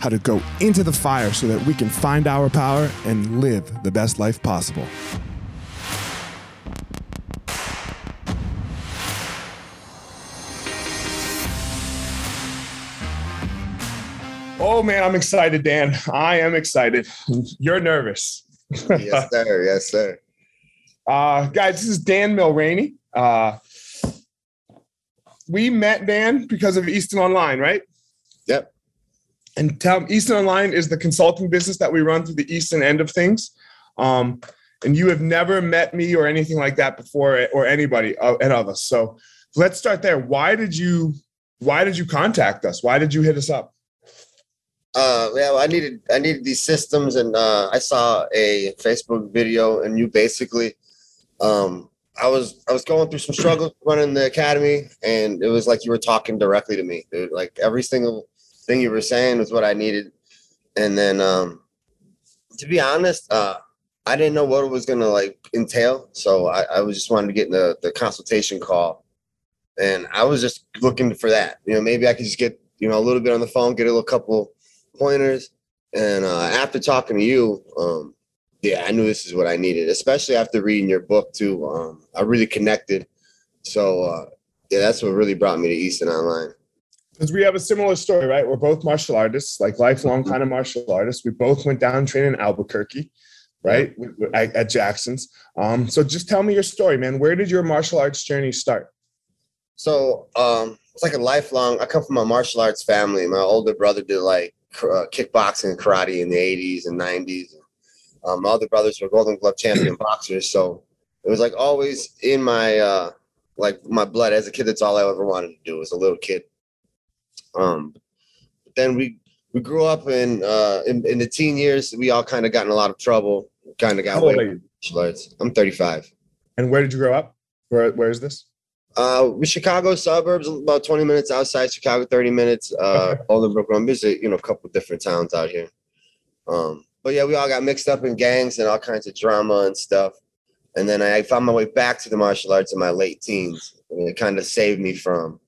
how to go into the fire so that we can find our power and live the best life possible. Oh man, I'm excited, Dan. I am excited. You're nervous. yes, sir. Yes, sir. Uh, guys, this is Dan Millraney. Uh, we met Dan because of Easton Online, right? Yep. And tell Easton Online is the consulting business that we run through the Easton end of things. Um, and you have never met me or anything like that before, or anybody uh, and of us. So let's start there. Why did you Why did you contact us? Why did you hit us up? Uh, yeah, well, I needed I needed these systems, and uh, I saw a Facebook video, and you basically, um, I was I was going through some struggles running the academy, and it was like you were talking directly to me, dude. Like every single thing you were saying was what I needed. And then, um, to be honest, uh, I didn't know what it was gonna like entail, so I, I was just wanted to get in the the consultation call, and I was just looking for that. You know, maybe I could just get you know a little bit on the phone, get a little couple pointers, and uh, after talking to you, um, yeah, I knew this is what I needed, especially after reading your book too. Um, I really connected, so uh, yeah, that's what really brought me to Easton Online because we have a similar story, right? We're both martial artists, like lifelong kind of martial artists. We both went down training in Albuquerque, right, at, at Jackson's. Um, so just tell me your story, man. Where did your martial arts journey start? So um, it's like a lifelong. I come from a martial arts family. My older brother did like uh, kickboxing and karate in the '80s and '90s. Um, my other brothers were Golden Glove champion boxers, so it was like always in my uh, like my blood as a kid. That's all I ever wanted to do as a little kid. Um, but then we we grew up in uh in, in the teen years. We all kind of got in a lot of trouble. Kind of got away. Arts. I'm 35. And where did you grow up? Where Where is this? Uh, Chicago suburbs, about 20 minutes outside Chicago, 30 minutes. Uh, Okay. Bolingbrook. Run. There's a you know a couple different towns out here. Um, but yeah, we all got mixed up in gangs and all kinds of drama and stuff. And then I found my way back to the martial arts in my late teens. And it kind of saved me from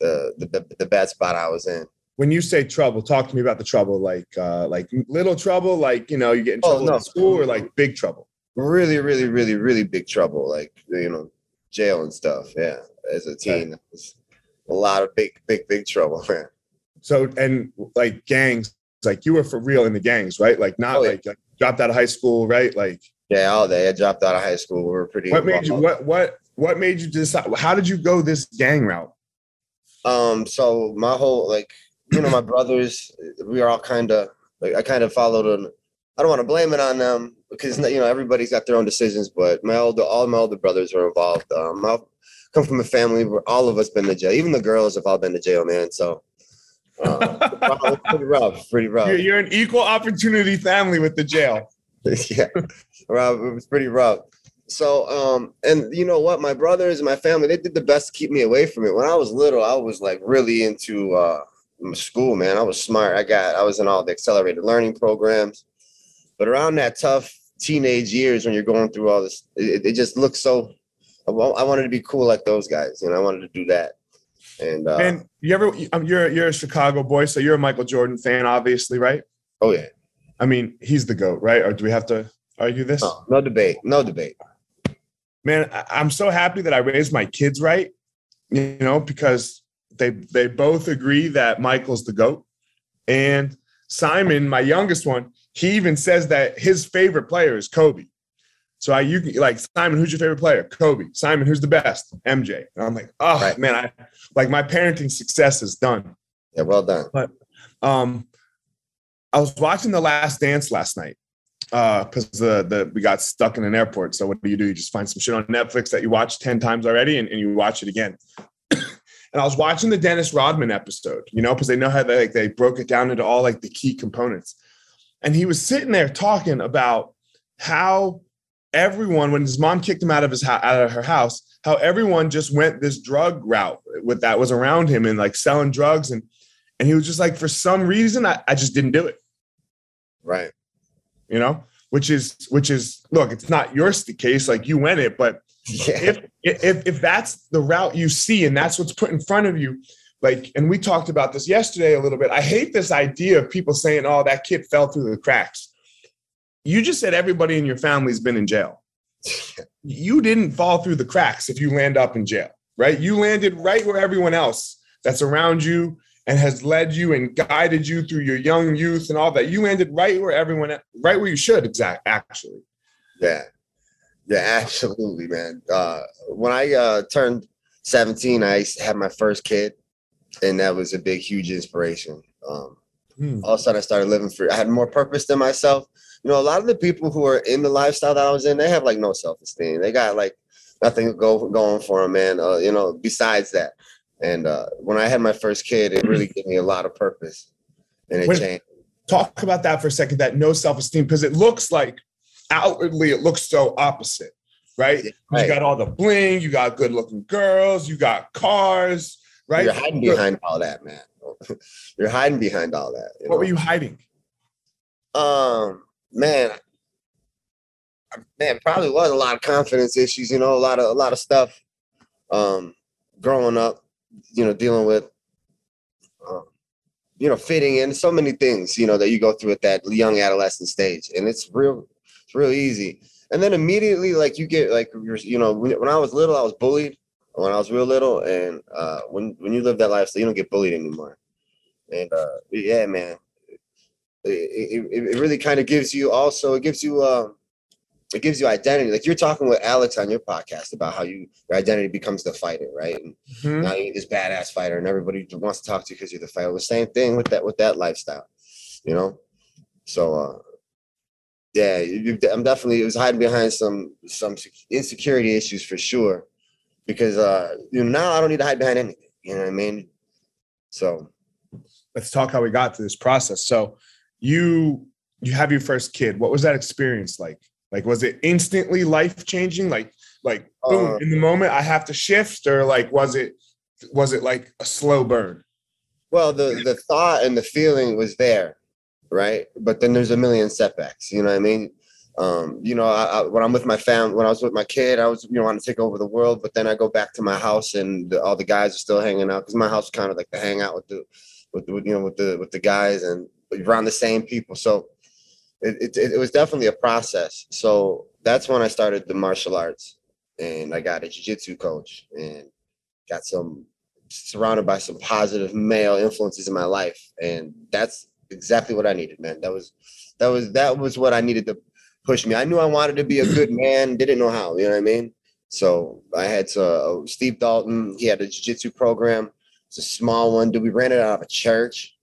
the, the the bad spot I was in. When you say trouble, talk to me about the trouble. Like uh, like little trouble, like you know, you get in Oh, trouble no. in school, or like big trouble. Really, really, really, really big trouble. Like you know, jail and stuff. Yeah, as a teen, was a lot of big, big, big trouble, man. So and like gangs, like you were for real in the gangs, right? Like not Oh, yeah. like, like dropped out of high school, right? Like Yeah, all day. I dropped out of high school. We were pretty. what made you what what what made you decide? How did you go this gang route? Um, so my whole like, you know, my brothers, we are all kind of like I kind of followed on. I don't want to blame it on them because you know everybody's got their own decisions, but my older, all my older brothers were involved. Um, I come from a family where all of us been to jail. Even the girls have all been to jail, man. So uh, pretty rough, pretty rough. You're, you're an equal opportunity family with the jail. yeah, rough. It was pretty rough. So, um, and you know what? My brothers and my family, they did the best to keep me away from it. When I was little, I was like really into uh, school, man. I was smart. I got, I was in all the accelerated learning programs. But around that tough teenage years when you're going through all this, it, it just looks so. I, I wanted to be cool like those guys, and I wanted to do that. And uh, and you ever um, you're you're a Chicago boy, so you're a Michael Jordan fan, obviously, right? Oh yeah. I mean, he's the goat, right? Or do we have to argue this? No, no debate. No debate man, I'm so happy that I raised my kids right, you know, because they they both agree that Michael's the goat. And Simon, my youngest one, he even says that his favorite player is Kobe. So I you can like Simon, who's your favorite player? Kobe. Simon, who's the best? MJ. And I'm like, oh right. man, I like my parenting success is done. Yeah, well done. But um I was watching The Last Dance last night because uh, the the we got stuck in an airport. So what do you do? You just find some shit on Netflix that you watched ten times already, and, and you watch it again. and I was watching the Dennis Rodman episode, you know, because they know how they like they broke it down into all like the key components. And he was sitting there talking about how everyone, when his mom kicked him out of his out of her house, how everyone just went this drug route with that was around him and like selling drugs and and he was just like, for some reason, I, I just didn't do it. Right you know, which is which is look, it's not yours the case, like you went it, but yeah. if if if that's the route you see and that's what's put in front of you, like, and we talked about this yesterday a little bit. I hate this idea of people saying, "Oh, that kid fell through the cracks." You just said everybody in your family's been in jail. you didn't fall through the cracks if you land up in jail, right? You landed right where everyone else that's around you and has led you and guided you through your young youth and all that. You ended right where everyone, right where you should, exact actually. Yeah, yeah, absolutely, man. Uh, when I uh, turned 17, I had my first kid, and that was a big, huge inspiration. Um, hmm. All of a sudden, I started living for. I had more purpose than myself. You know, a lot of the people who are in the lifestyle that I was in, they have like no self esteem. They got like nothing go going for them, man. Uh, you know, besides that. And uh, when I had my first kid, it really gave me a lot of purpose, and it Wait, changed. Talk about that for a second. That no self esteem, because it looks like outwardly it looks so opposite, right? right? You got all the bling, you got good looking girls, you got cars, right? You're hiding behind all that, man. You're hiding behind all that. what know? were you hiding? Um, man, man, probably was a lot of confidence issues. You know, a lot of a lot of stuff. Um, growing up, you know, dealing with, um, you know, fitting in so many things, you know, that you go through at that young adolescent stage, and it's real, it's real easy. And then immediately, like you get like, you know, when, when I was little, I was bullied when I was real little, and uh, when when you live that lifestyle, you don't get bullied anymore. And uh, yeah, man, it, it, it really kind of gives you also it gives you uh, it gives you identity. Like you're talking with Alex on your podcast about how you your identity becomes the fighter, right? And mm-hmm. now you're this badass fighter, and everybody wants to talk to you because you're the fighter. The same thing with that with that lifestyle, you know. So uh, yeah, you, I'm definitely it was hiding behind some some insecurity issues for sure, because uh, you know now I don't need to hide behind anything. You know what I mean? So let's talk how we got to this process. So you you have your first kid. What was that experience like? Like, was it instantly life changing? Like, like boom, uh, in the moment I have to shift, or like was it was it like a slow burn? Well, the the thought and the feeling was there, right? But then there's a million setbacks. You know what I mean? Um, you know, I, I, when I'm with my family, when I was with my kid, I was, you know, want to take over the world. But then I go back to my house, and the, all the guys are still hanging out because my house kind of like the hangout with the, with the, you know, with the with the guys and around the same people. So it, it, it was definitely a process. So that's when I started the martial arts and I got a jiu-jitsu coach and got some surrounded by some positive male influences in my life. And that's exactly what I needed, man. That was that was that was what I needed to push me. I knew I wanted to be a good man, didn't know how, you know what I mean? So I had to, uh, Steve Dalton, he had a jiu-jitsu program. It's a small one. Dude, we ran it out of a church.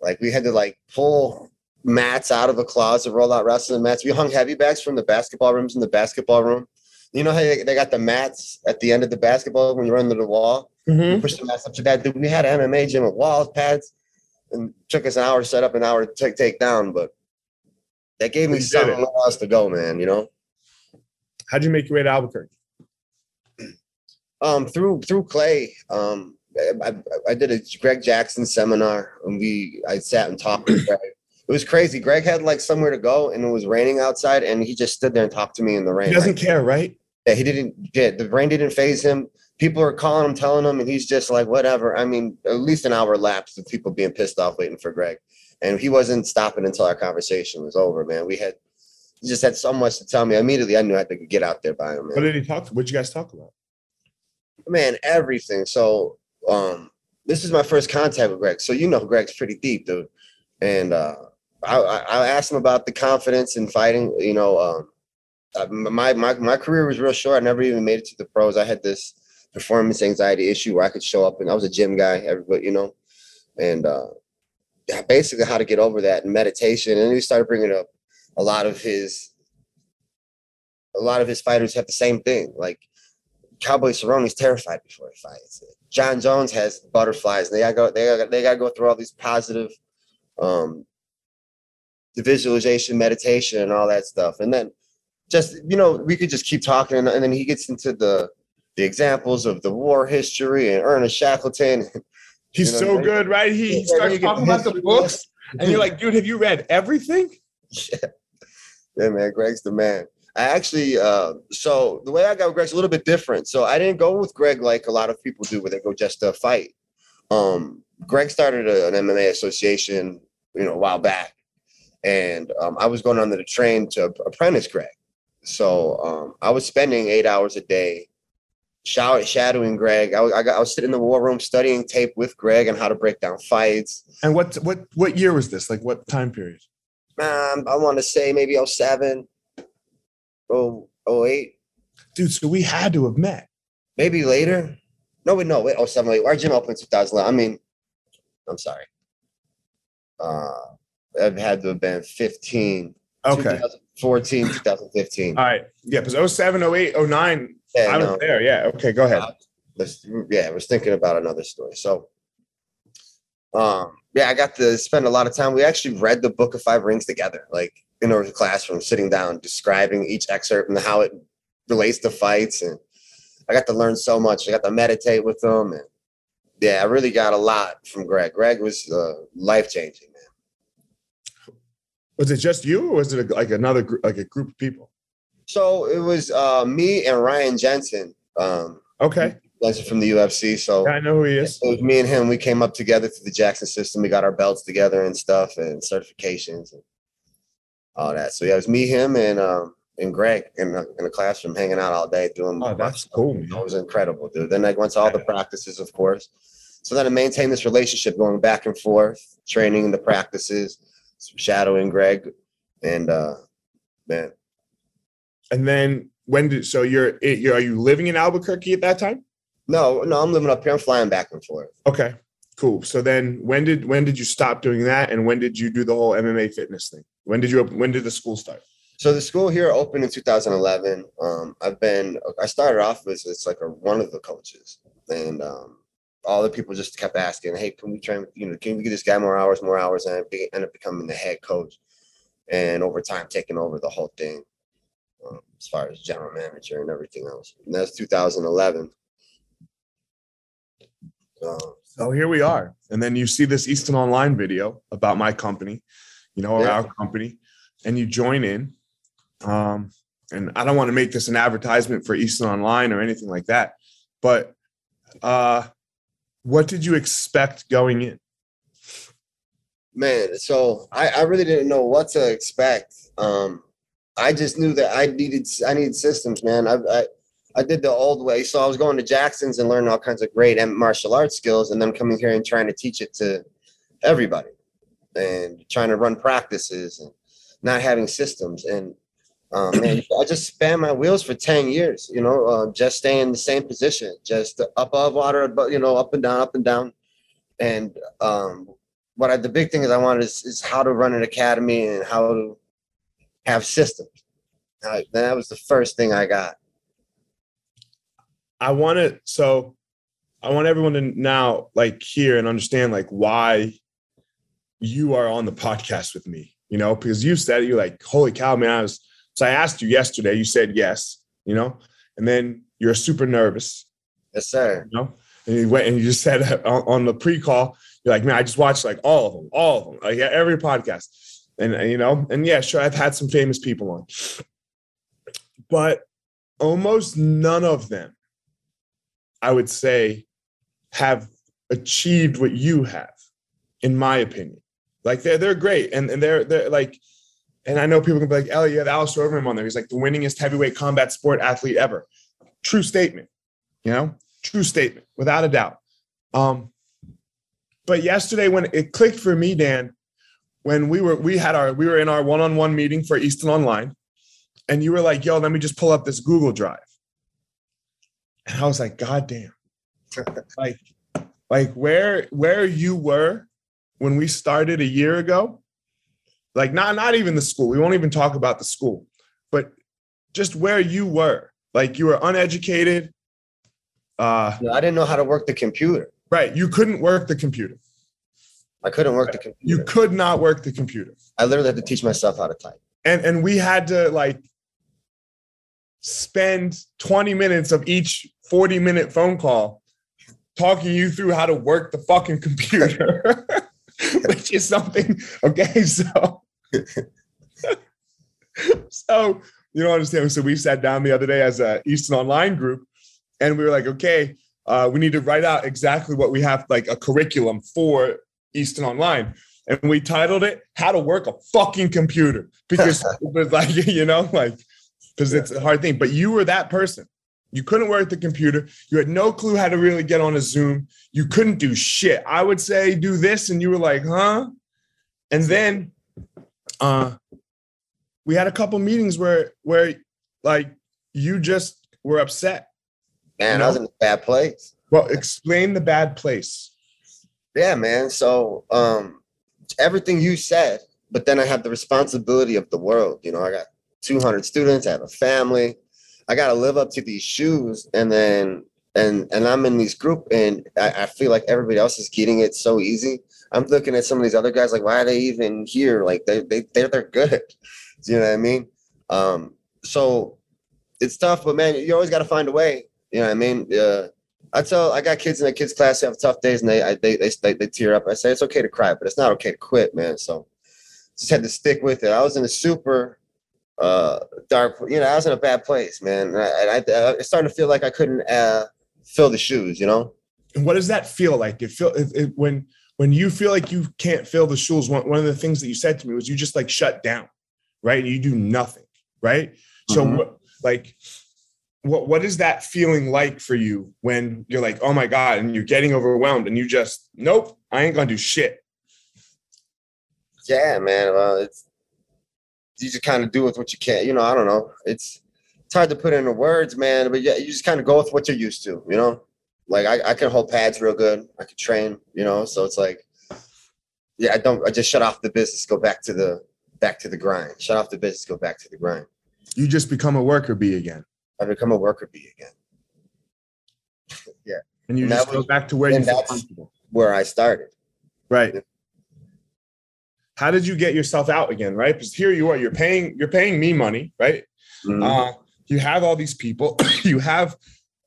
Like we had to like pull mats out of a closet, roll out wrestling mats. We hung heavy bags from the basketball rooms in the basketball room. You know how they, they got the mats at the end of the basketball when you run to the wall? Mm-hmm. push the mats up to that. Dude, we had an MMA gym with walls, pads, and took us an hour to set up, an hour to take, take down. But that gave me something else to go, man, you know? How'd you make your way to Albuquerque? Um, through through Clay. Um, I, I did a Greg Jackson seminar, and we I sat and talked with Greg. It was crazy. Greg had like somewhere to go, and it was raining outside, and he just stood there and talked to me in the rain. He doesn't care, right? Yeah, he didn't. Yeah, the rain didn't phase him. People are calling him, telling him, and he's just like, whatever. I mean, at least an hour lapsed of people being pissed off waiting for Greg, and he wasn't stopping until our conversation was over. Man, we had he just had so much to tell me. Immediately, I knew I had to get out there by him. Man. What did he talk? What'd you guys talk about? man, everything. So um, this is my first contact with Greg. So you know Greg's pretty deep, dude. And uh, I, I asked him about the confidence in fighting. You know, um, my my my career was real short. I never even made it to the pros. I had this performance anxiety issue where I could show up and I was a gym guy, everybody, you know, and uh, basically how to get over that and meditation. And he started bringing up a lot of his a lot of his fighters have the same thing, like Cowboy Cerrone's terrified before he fights. Jon Jones has butterflies. And they gotta go. They gotta, they gotta go through all these positive, um, the visualization, meditation, and all that stuff. And then, just you know, we could just keep talking, and, and then he gets into the the examples of the war history and Ernest Shackleton. He's you know, so good, right? He, he starts talking about the books, and you're like, dude, have you read everything? Yeah, yeah man, Greg's the man. I actually, uh, so the way I got with Greg's a little bit different. So I didn't go with Greg like a lot of people do, where they go just to fight. Um, Greg started a, an MMA association, you know, a while back, and um, I was going under the train to apprentice Greg. So um, I was spending eight hours a day shadowing Greg. I was, I, got, I was sitting in the war room studying tape with Greg and how to break down fights. And what what what year was this? Like what time period? Um, I want to say maybe 07 oh, 08. Dude, so we had to have met. Maybe later. No, wait, no, wait, oh, seven, wait. Our gym opened in 2011. I mean, I'm sorry. Uh, I've had to have been 15. Okay. 2014, 2015. All right. Yeah, because 07, 08, 09, yeah, I was no. there. Yeah. Okay, go ahead. Uh, yeah, I was thinking about another story. So, um, yeah, I got to spend a lot of time. We actually read the Book of Five Rings together. Like, in the classroom, sitting down, describing each excerpt and how it relates to fights. And I got to learn so much. I got to meditate with them. And yeah, I really got a lot from Greg. Greg was uh, life changing. Was it just you, or was it a, like another group, like a group of people? So it was uh, me and Ryan Jensen. Um, okay. Jensen from the UFC. So yeah, I know who he is. It was me and him. We came up together through the Jackson system. We got our belts together and stuff and certifications. And all that. So yeah, it was me, him, and um and Greg in the, in the classroom hanging out all day doing. Oh, that's cool. Man. It was incredible, dude. Then I went to all the practices, of course. So then I maintained this relationship going back and forth, training the practices, shadowing Greg, and uh man. And then when did so you're you're are you living in Albuquerque at that time? No, no, I'm living up here. I'm flying back and forth. Okay, cool. So then when did when did you stop doing that, and when did you do the whole MMA fitness thing? When did you when did the school start? So the school here opened in 2011. Um, I've been I started off as it's like a, one of the coaches, and um, all the people just kept asking, "Hey, can we try? You know, can we get this guy more hours, more hours?" And I ended up becoming the head coach, and over time taking over the whole thing um, as far as general manager and everything else. And that's 2011. So, so here we are, and then you see this Easton Online video about my company you know, yeah. our company, and you join in. Um, and I don't want to make this an advertisement for Easton Online or anything like that, but uh, what did you expect going in? Man, so I, I really didn't know what to expect. Um, I just knew that I needed I needed systems, man. I, I I did the old way, so I was going to Jackson's and learning all kinds of great martial arts skills, and then coming here and trying to teach it to everybody and trying to run practices and not having systems. And um, I just span my wheels for 10 years, you know, uh, just staying in the same position, just above water, but you know, up and down, up and down. And um, what I, the big thing is I wanted is, is how to run an academy and how to have systems. I, that was the first thing I got. I want to, so I want everyone to now like hear and understand like why you are on the podcast with me, you know, because you said you're like, holy cow, man. I was, so I asked you yesterday, you said yes. you know, and then you're super nervous, Yes, sir. you know, and you went and you just said on, on the pre-call, you're like, man, I just watched like all of them, all of them, like every podcast, and, and you know, and yeah, sure, I've had some famous people on, but almost none of them, I would say, have achieved what you have, in my opinion. Like they're they're great, and and they're they're like, and I know people can be like, Ellie, you have Alistair Overeem on there. He's like the winningest heavyweight combat sport athlete ever. True statement, you know, true statement, without a doubt. Um, but yesterday when it clicked for me, Dan, when we were we had our we were in our one-on-one meeting for Easton Online, and you were like, "Yo, let me just pull up this Google Drive," and I was like, "God damn!" like, like where where you were when we started a year ago, like not not even the school. We won't even talk about the school, but just where you were. Like you were uneducated. Uh, I didn't know how to work the computer. right. You couldn't work the computer. I couldn't work the computer. You could not work the computer. I literally had to teach myself how to type. and and we had to like spend 20 minutes of each 40 minute phone call talking you through how to work the fucking computer which is something okay so so you don't understand so we sat down the other day as a easton online group and we were like okay uh, we need to write out exactly what we have like a curriculum for easton online and we titled it "How to Work a Fucking Computer" because it was like you know, like because it's a hard thing. But you were that person. You couldn't work the computer. You had no clue how to really get on a Zoom. You couldn't do shit. I would say do this, and you were like, "Huh?" And then, uh, we had a couple meetings where where like you just were upset. Man, I was in a bad place. Well, explain the bad place. Yeah, man. So um everything you said, but then I have the responsibility of the world. You know, I got 200 students, I have a family. I got to live up to these shoes and then and and I'm in this group and I, I feel like everybody else is getting it so easy. I'm looking at some of these other guys like why are they even here? Like they they they're they're good. Do you know what I mean? Um so it's tough, but man, you always got to find a way. You know what I mean? Uh, I tell I got kids in the kids class who have tough days and they I, they, they they they tear up. I say it's okay to cry, but it's not okay to quit, man. So just had to stick with it. I was in a super uh dark, you know, I was in a bad place, man. And I, I, I it's starting to feel like I couldn't uh fill the shoes, you know. And what does that feel like? It feel it, it, when when you feel like you can't fill the shoes. One, one of the things that you said to me was you just like shut down, right? You do nothing, right? So Mhm. what, like what what is that feeling like for you when you're like, oh my God, and you're getting overwhelmed and you just nope, I ain't gonna do shit. Yeah, man. Well, it's you just kind of do with what you can. You know, I don't know. It's it's hard to put into words, man. But yeah, you just kind of go with what you're used to. You know, like I, I can hold pads real good. I can train. You know, so it's like, yeah, I don't. I just shut off the business, go back to the back to the grind. Shut off the business, go back to the grind. You just become a worker bee again. I become a worker bee again. Yeah. And you And just go was- back to where you feel comfortable. Where I started. Right. How did you get yourself out again? Right. Because here you are, you're paying, you're paying me money, right? Mhm. Uh, you have all these people, you have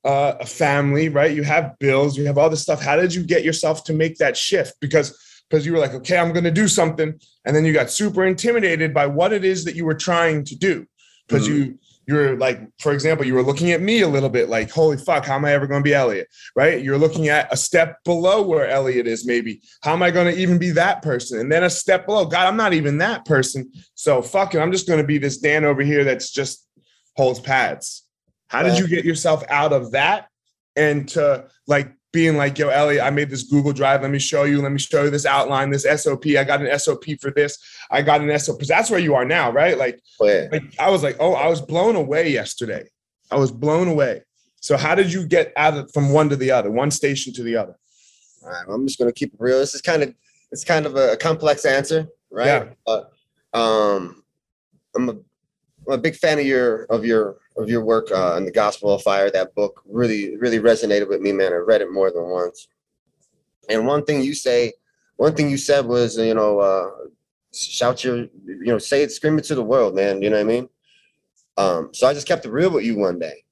uh, a family, right? You have bills, you have all this stuff. How did you get yourself to make that shift? Because because you were like, okay, I'm going to do something, and then you got super intimidated by what it is that you were trying to do. Because you you're like, for example, you were looking at me a little bit like, holy fuck, how am I ever going to be Elliot? Right? You're looking at a step below where Elliot is, maybe. How am I going to even be that person? And then a step below, God, I'm not even that person. So fuck it, I'm just going to be this Dan over here that's just holds pads. How did you get yourself out of that and to like being like, yo, Ellie, I made this Google Drive. Let me show you. Let me show you this outline, this SOP. I got an SOP for this. I got an SOP. Because that's where you are now, right? Like, But yeah. like I was like, oh, I was blown away yesterday. I was blown away. So how did you get out of from one to the other, one station to the other? All right, I'm just gonna keep it real. This is kind of it's kind of a, complex answer, right? Yeah. But um, I'm a I'm a big fan of your of your of your work uh, the Gospel of Fire. That book really really resonated with me, man. I read it more than once. And one thing you say, one thing you said was, you know, uh, shout your, you know, say it, scream it to the world, man. You know what I mean? Um, so I just kept it real with you one day.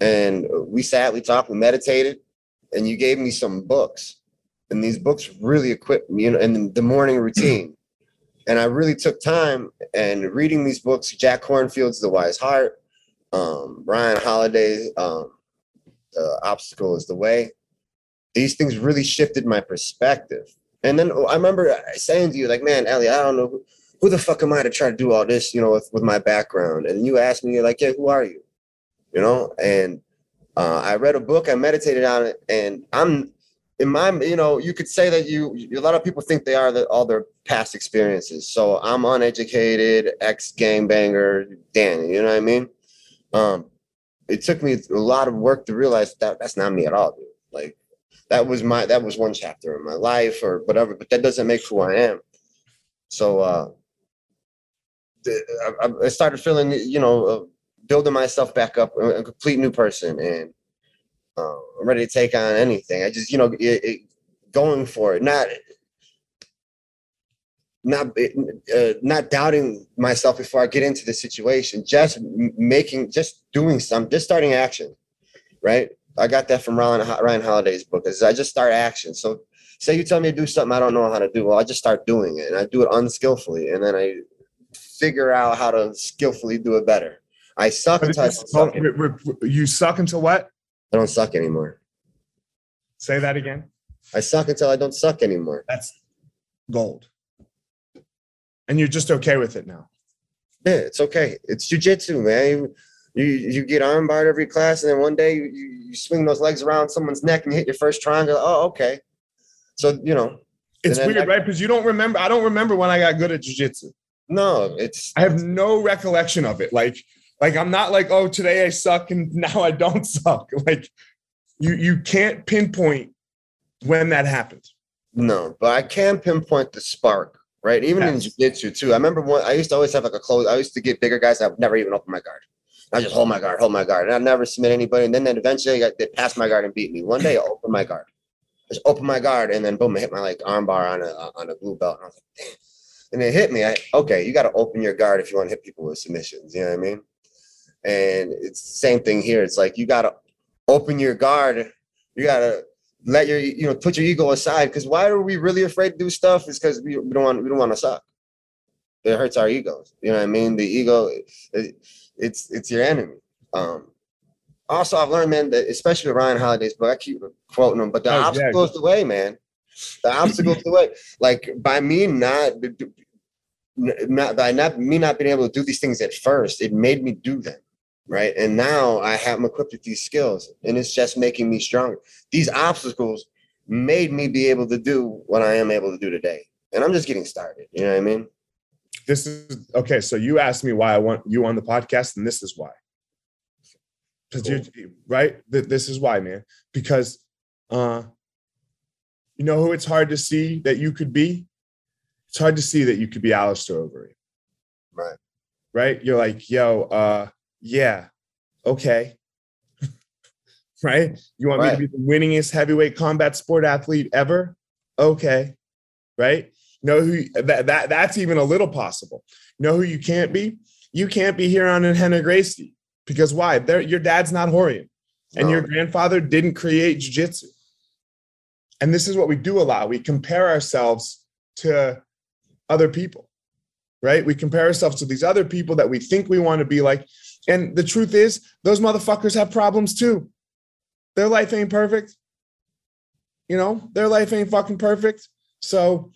And we sat, we talked, we meditated, and you gave me some books. And these books really equipped me you know, in the morning routine. And I really took time and reading these books, Jack Kornfield's The Wise Heart, um, Ryan Holiday's um, The Obstacle is the Way. These things really shifted my perspective. And then I remember saying to you, like, man, Ellie, I don't know who, who the fuck am I to try to do all this, you know, with, with my background? And you asked me, you're like, yeah, who are you? You know, and uh, I read a book, I meditated on it, and I'm in my, you know, you could say that you, a lot of people think they are the, all their past experiences. So I'm uneducated, ex gangbanger, Danny, you know what I mean? Um, it took me a lot of work to realize that that's not me at all, dude. Like that was my, that was one chapter in my life or whatever, but that doesn't make who I am. So, uh, I, I started feeling, you know, uh, building myself back up, a complete new person, and uh, I'm ready to take on anything. I just, you know, it, it, going for it, not not uh, not doubting myself before I get into the situation, just making, just doing some, just starting action, right? I got that from Ryan, Ryan Holiday's book. Is I just start action. So, say you tell me to do something I don't know how to do, well, I just start doing it, and I do it unskillfully, and then I figure out how to skillfully do it better. I suck until I suck. You suck until what? I don't suck anymore. Say that again. I suck until I don't suck anymore. That's gold. And you're just okay with it now. Yeah, it's okay. It's jujitsu, man. You you get armbarred every class, and then one day you, you, swing those legs around someone's neck and hit your first triangle. Oh, okay. So you know, it's weird, I, right? Because you don't remember. I don't remember when I got good at jujitsu. No, it's. I have no recollection of it. Like, like I'm not like, oh, today I suck and now I don't suck. Like, you you can't pinpoint when that happened. No, but I can pinpoint the spark, right? Even yes. in jiu-jitsu too. I remember one. I used to always have like a close. I used to get bigger guys. I would never even open my guard. I just hold my guard, hold my guard, and I never submit anybody. And then, then eventually, got, they passed my guard and beat me. One day, I opened my guard, just open my guard, and then boom, I hit my like armbar on a on a blue belt, and I was like, damn and it hit me. I, okay, you got to open your guard if you want to hit people with submissions. You know what I mean? And it's the same thing here. It's like you got to open your guard. You got to let your you know put your ego aside. Because why are we really afraid to do stuff? Is because we, we don't want we don't want to suck. It hurts our egos. You know what I mean? The ego, it, it's it's your enemy. Um, also, I've learned, man, that especially with Ryan Holiday's book, I keep quoting him, but the oh, obstacle yeah. is the way, man. The obstacle is the way. Like by me not not by not me not being able to do these things at first, it made me do them. Right. And now I have I'm equipped with these skills and it's just making me stronger. These obstacles made me be able to do what I am able to do today. And I'm just getting started. You know what I mean? This is okay. So you asked me why I want you on the podcast, and this is why. Because cool. you right, this is why, man. Because uh you know who it's hard to see that you could be? it's hard to see that you could be Alistair Overeem. Right. Right. You're like, yo, uh, yeah, okay. right? You want right. me to be the winningest heavyweight combat sport athlete ever? Okay. Right? know who that, that that's even a little possible. know who you can't be? You can't be here on Rener Gracie. Because why? They're, your dad's not Rorion. And no. your grandfather didn't create jiu-jitsu. And this is what we do a lot. We compare ourselves to other people, right? We compare ourselves to these other people that we think we want to be like. And the truth is, those motherfuckers have problems too. Their life ain't perfect. You know, their life ain't fucking perfect. So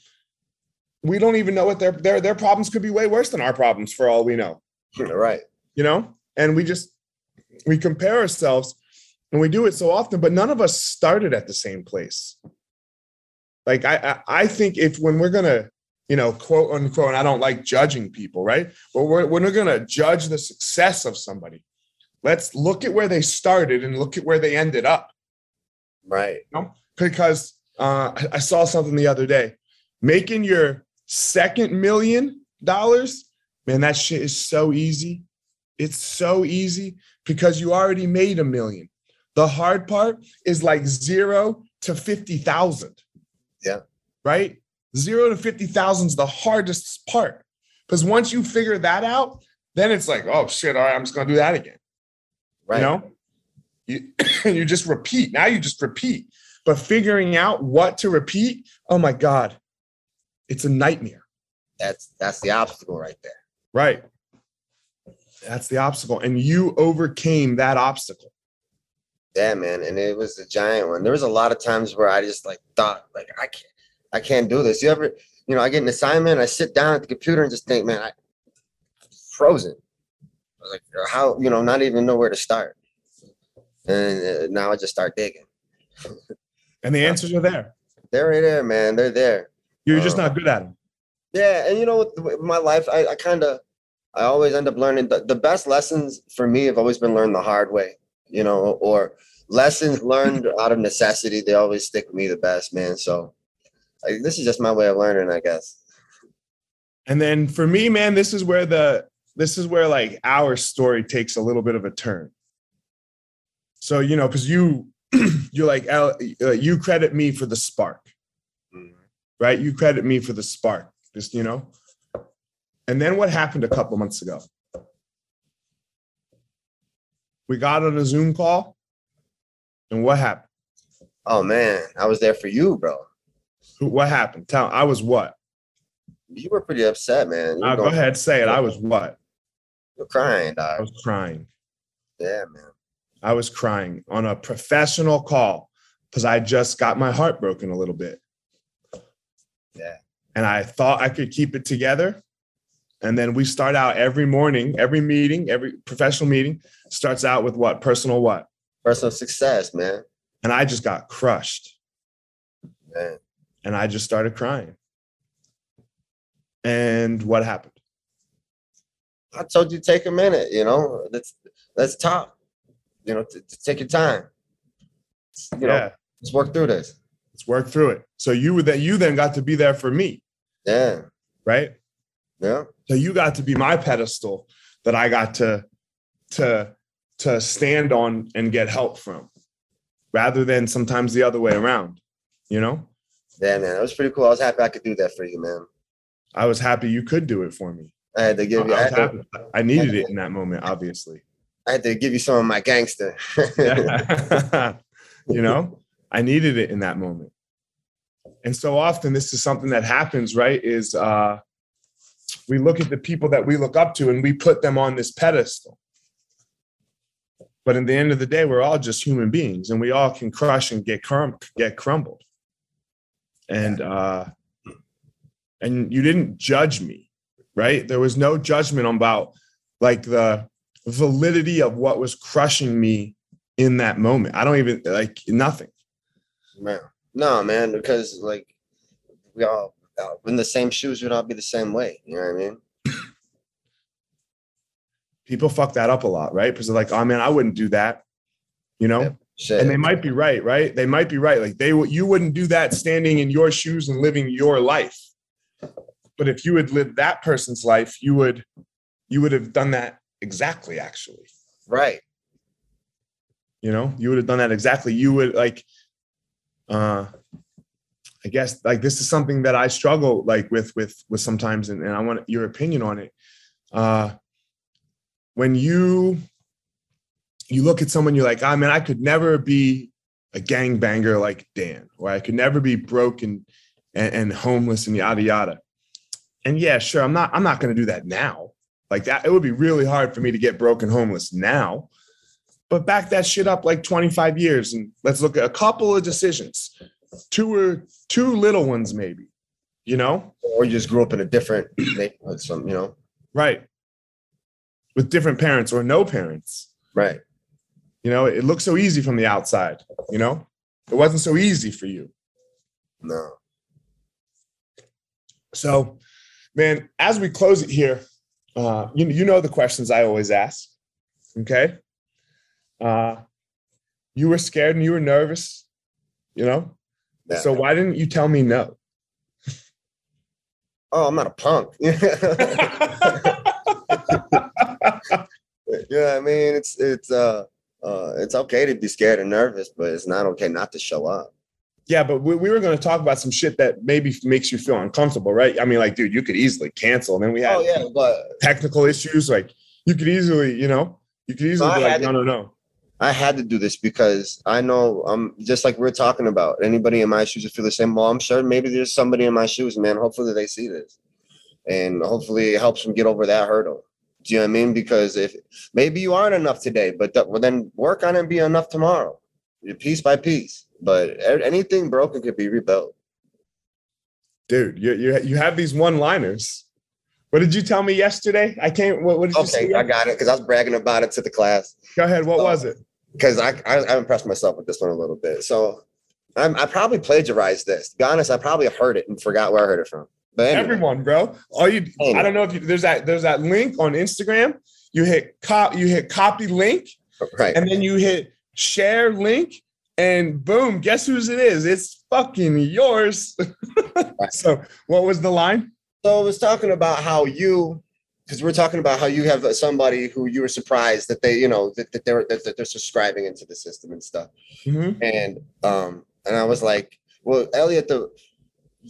we don't even know what their their their problems could be way worse than our problems for all we know. Right. You know, and we just we compare ourselves and we do it so often, but none of us started at the same place. Like I I, I think if when we're gonna you know, quote unquote, and I don't like judging people, right? But we're, we're not going to judge the success of somebody. Let's look at where they started and look at where they ended up. Right. You know? Because uh, I saw something the other day. Making your second million dollars, man, that shit is so easy. It's so easy because you already made a million. The hard part is like zero to 50,000. Yeah. Right? Zero to 50,000 is the hardest part. Because once you figure that out, then it's like, oh shit, all right, I'm just gonna do that again. Right. You know, you you just repeat. Now you just repeat. But figuring out what to repeat, oh my god, it's a nightmare. That's that's the obstacle right there. Right. That's the obstacle, and you overcame that obstacle. Yeah, man. And it was a giant one. There was a lot of times where I just like thought, like, I can't, I can't do this. You ever, you know, I get an assignment, I sit down at the computer and just think, man, I frozen. I was like, how, you know, not even know where to start. And uh, now I just start digging. And the answers are there. They're right there, man. They're there. You're just Uh, not good at them. Yeah, and you know, with my life, I, I kind of, I always end up learning the, the best lessons for me have always been learned the hard way, you know, or lessons learned out of necessity. They always stick with me the best, man. So like, this is just my way of learning, I guess. And then for me, man, this is where the this is where like our story takes a little bit of a turn. So you know, because you you're like uh, you credit me for the spark, right? You credit me for the spark, just you know. And then what happened a couple months ago? We got on a Zoom call, and what happened? Oh man, I was there for you, bro. Who- What happened? Tell. I was what? You were pretty upset, man. Uh, go ahead, say it. I was what? You're crying, I was crying. Yeah, man. I was crying on a professional call because I just got my heart broken a little bit. Yeah. And I thought I could keep it together. And then we start out every morning, every meeting, every professional meeting starts out with what? Personal what? Personal success, man. And I just got crushed Man. And I just started crying. And what happened? I told you take a minute, you know. Let's let's talk. You know, take your time. You know, yeah, let's work through this. let's work through it. So you were that you then got to be there for me, Yeah. right? Yeah. So you got to be my pedestal that I got to to to stand on and get help from, rather than sometimes the other way around. You know, Yeah, man. It was pretty cool. I was happy I could do that for you, man. I was happy you could do it for me. I had to give you I, I to. I needed it in that moment, obviously. I had to give you some of my gangster. you know, I needed it in that moment. And so often this is something that happens, right? Is uh we look at the people that we look up to and we put them on this pedestal. But in the end of the day, we're all just human beings and we all can crush and get crum- get crumbled. And uh and you didn't judge me, right? There was no judgment about like the validity of what was crushing me in that moment. I don't even like nothing. man. No, man, because like we all uh, in the same shoes would all be the same way. You know what I mean? People fuck that up a lot, right? Because they're like, oh man, I wouldn't do that, you know? Yep. Shit. And they might be right, right? They might be right. Like they would you wouldn't do that standing in your shoes and living your life. But if you had lived that person's life, you would you would have done that exactly actually. right. you know you would have done that exactly you would like uh i guess like this is something that i struggle like with with with sometimes and, and i want your opinion on it uh when you you look at someone you're like ah, i mean i could never be a gangbanger like dan or i could never be broken and, and homeless and yada yada. And yeah sure i'm not i'm not going to do that now. Like that it would be really hard for me to get broken homeless now. But back that shit up like 25 years and let's look at a couple of decisions. Two or two little ones maybe you know? Or you just grew up in a different neighborhood, some you know. right. With different parents or no parents. Right. You know it looks so easy from the outside you know? It wasn't so easy for you. No. so man as we close it here uh you, you know the questions i always ask okay? Uh you were scared and you were nervous you know? So why didn't you tell me no? Oh, I'm not a punk. yeah, I mean, it's it's uh uh it's okay to be scared and nervous, but it's not okay not to show up. Yeah, but we, we were going to talk about some shit that maybe makes you feel uncomfortable, right? I mean, like, dude, you could easily cancel. And then we had Oh yeah, but technical issues. Like, you could easily, you know, you could easily be I like, no, to- no, no. I had to do this because I know I'm just like we're talking about. Anybody in my shoes would feel the same. Well, I'm sure maybe there's somebody in my shoes, man. Hopefully they see this, and hopefully it helps them get over that hurdle. Do you know what I mean? Because if maybe you aren't enough today, but th- well, then work on it and be enough tomorrow, piece by piece. But anything broken could be rebuilt. Dude, you you you have these one-liners. What did you tell me yesterday? I can't. What, what did you Okay, say? I got it because I was bragging about it to the class. Go ahead. What was it? because I, I I impressed myself with this one a little bit. So I'm, I probably plagiarized this. To be honest, I probably heard it and forgot where I heard it from. Anyway, Everyone, bro. All you. I don't know if you, there's that there's that link on Instagram. You hit cop. You hit copy link, right? and then you hit share link, and boom. Guess whose it is? It's fucking yours. so, what was the line? So I was talking about how you, because we're talking about how you have somebody who you were surprised that they, you know, that, that they're that, they're subscribing into the system and stuff. Mhm. And um, and I was like, well, Elliot, the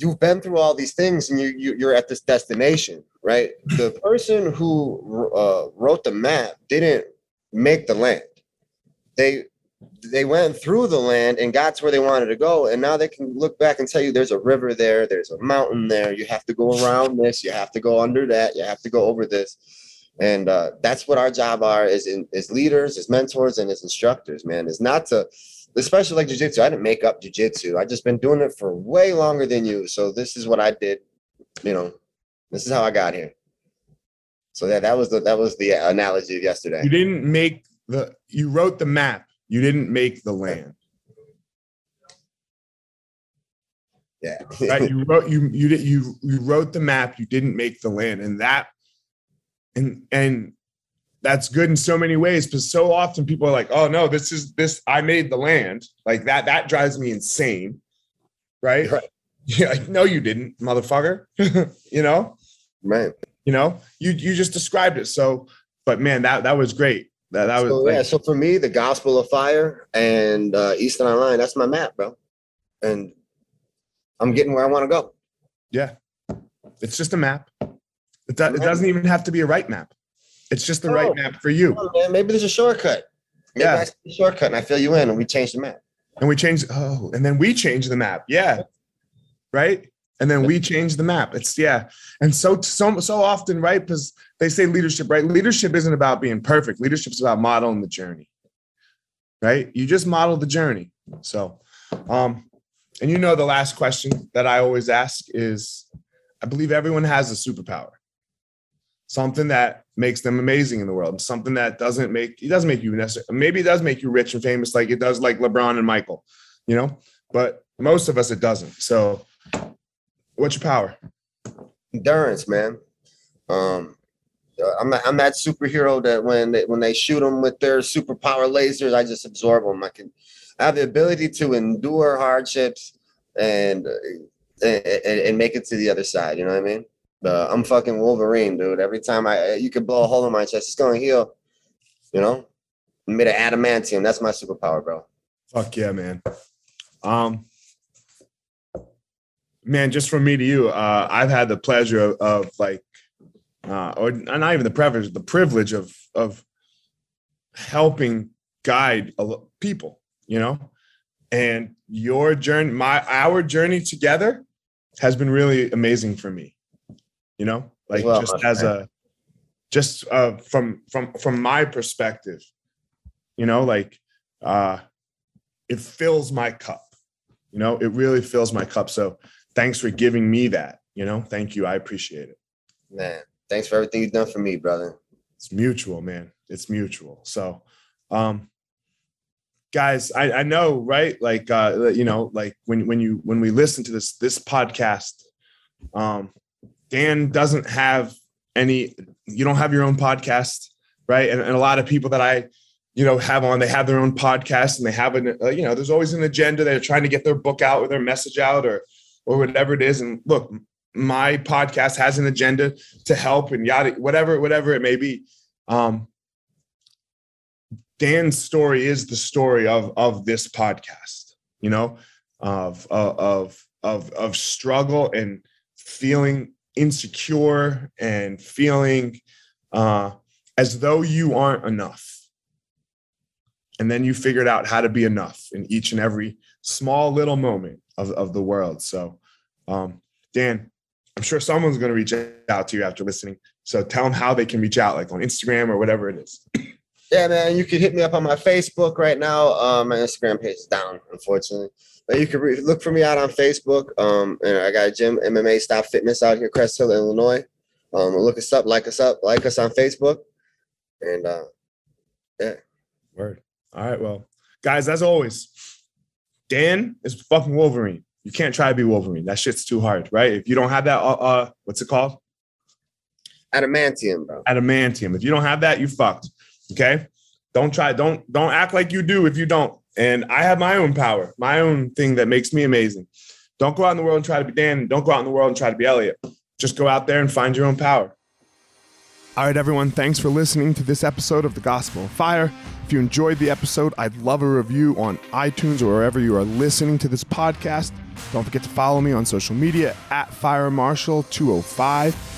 you've been through all these things and you, you you're at this destination, right? The person who uh, wrote the map didn't make the land. They they went through the land and got to where they wanted to go, and now they can look back and tell you there's a river there, there's a mountain there. You have to go around this, you have to go under that, you have to go over this. And uh, that's what our job are as in, as leaders, as mentors, and as instructors. Man, is not to especially like jujitsu. I didn't make up jujitsu. I just been doing it for way longer than you. So this is what I did. You know, this is how I got here. So yeah, that was the that was the analogy of yesterday. You didn't make the. You wrote the map. You didn't make the land. Yeah. right? You wrote you you did you you wrote the map. You didn't make the land, and that and and that's good in so many ways. Because so often people are like, "Oh no, this is this. I made the land." Like that. That drives me insane, right? Right. Yeah. like, No, you didn't, motherfucker. you know. right. You know. You you just described it. So, but man, that that was great. That that was So like, yeah, so for me, the Gospel of Fire and uh, Easton Online, that's my map, bro. And I'm getting where I want to go. yeah. It's just a map. It, do, it doesn't even have to be a right map. It's just the No. right map for you. Oh, man, maybe there's a shortcut. Maybe Yeah. I see a shortcut and I fill you in and we change the map. and we change oh and then we change the map. Yeah. Right? And then we change the map. It's yeah. And so so so often right? Because they say leadership right? Leadership isn't about being perfect. Leadership's about modeling the journey. Right? You just model the journey. So um and you know the last question that i always ask is i believe everyone has a superpower. Something that makes them amazing in the world something that doesn't make it doesn't make you necessarily maybe it does make you rich and famous like it does like lebron and michael you know but most of us it doesn't so what's your power Endurance, man. Um, I'm that, I'm that superhero that when they, when they shoot them with their superpower lasers, I just absorb them. I can I have the ability to endure hardships and, and and make it to the other side. You know what I mean? I'm fucking Wolverine, dude. Every time I you could blow a hole in my chest, it's gonna heal. You know, I'm made of adamantium. That's my superpower, bro. fuck yeah man um man just from me to you uh i've had the pleasure of, of like uh or not even the privilege the privilege of of helping guide people you know and your journey my our journey together has been really amazing for me you know like well, just as a just uh from from from my perspective you know like uh it fills my cup you know it really fills my cup. So thanks for giving me that you know? Thank you. I appreciate it. Man, thanks for everything you've done for me, brother. it's mutual man. It's mutual. So um guys i i know right? Like uh you know like when when you when we listen to this this podcast um dan doesn't have any you don't have your own podcast right? And, and a lot of people that i you know have on they have their own podcast and they have an uh, you know there's always an agenda. They're trying to get their book out or their message out or or whatever it is. And look my podcast has an agenda to help and yada whatever whatever it may be. Um dan's story is the story of of this podcast you know of of of of, of struggle and feeling insecure and feeling uh as though you aren't enough. And then you figured out how to be enough in each and every small little moment of, of the world. So, um, Dan, I'm sure someone's going to reach out to you after listening. So tell them how they can reach out, like on Instagram or whatever it is. Yeah, man, you can hit me up on my Facebook right now. Um, my Instagram page is down, unfortunately. You can re- look for me out on Facebook. Um, and I got a gym, MMA Stop Fitness out here, Crest Hill, Illinois. Um, look us up, like us up, like us on Facebook. And uh, yeah. Word. All right. Well, guys, as always, Dan is fucking Wolverine. You can't try to be Wolverine. That shit's too hard, right? If you don't have that, uh, uh what's it called? Adamantium, bro. Adamantium. If you don't have that, you fucked. Okay. Don't try. Don't don't act like you do if you don't. And I have my own power, my own thing that makes me amazing. Don't go out in the world and try to be Dan. Don't go out in the world and try to be Elliot. Just go out there and find your own power. All right, everyone. Thanks for listening to this episode of The Gospel of Fire. If you enjoyed the episode, I'd love a review on iTunes or wherever you are listening to this podcast. Don't forget to follow me on social media at Fire Marshall 205.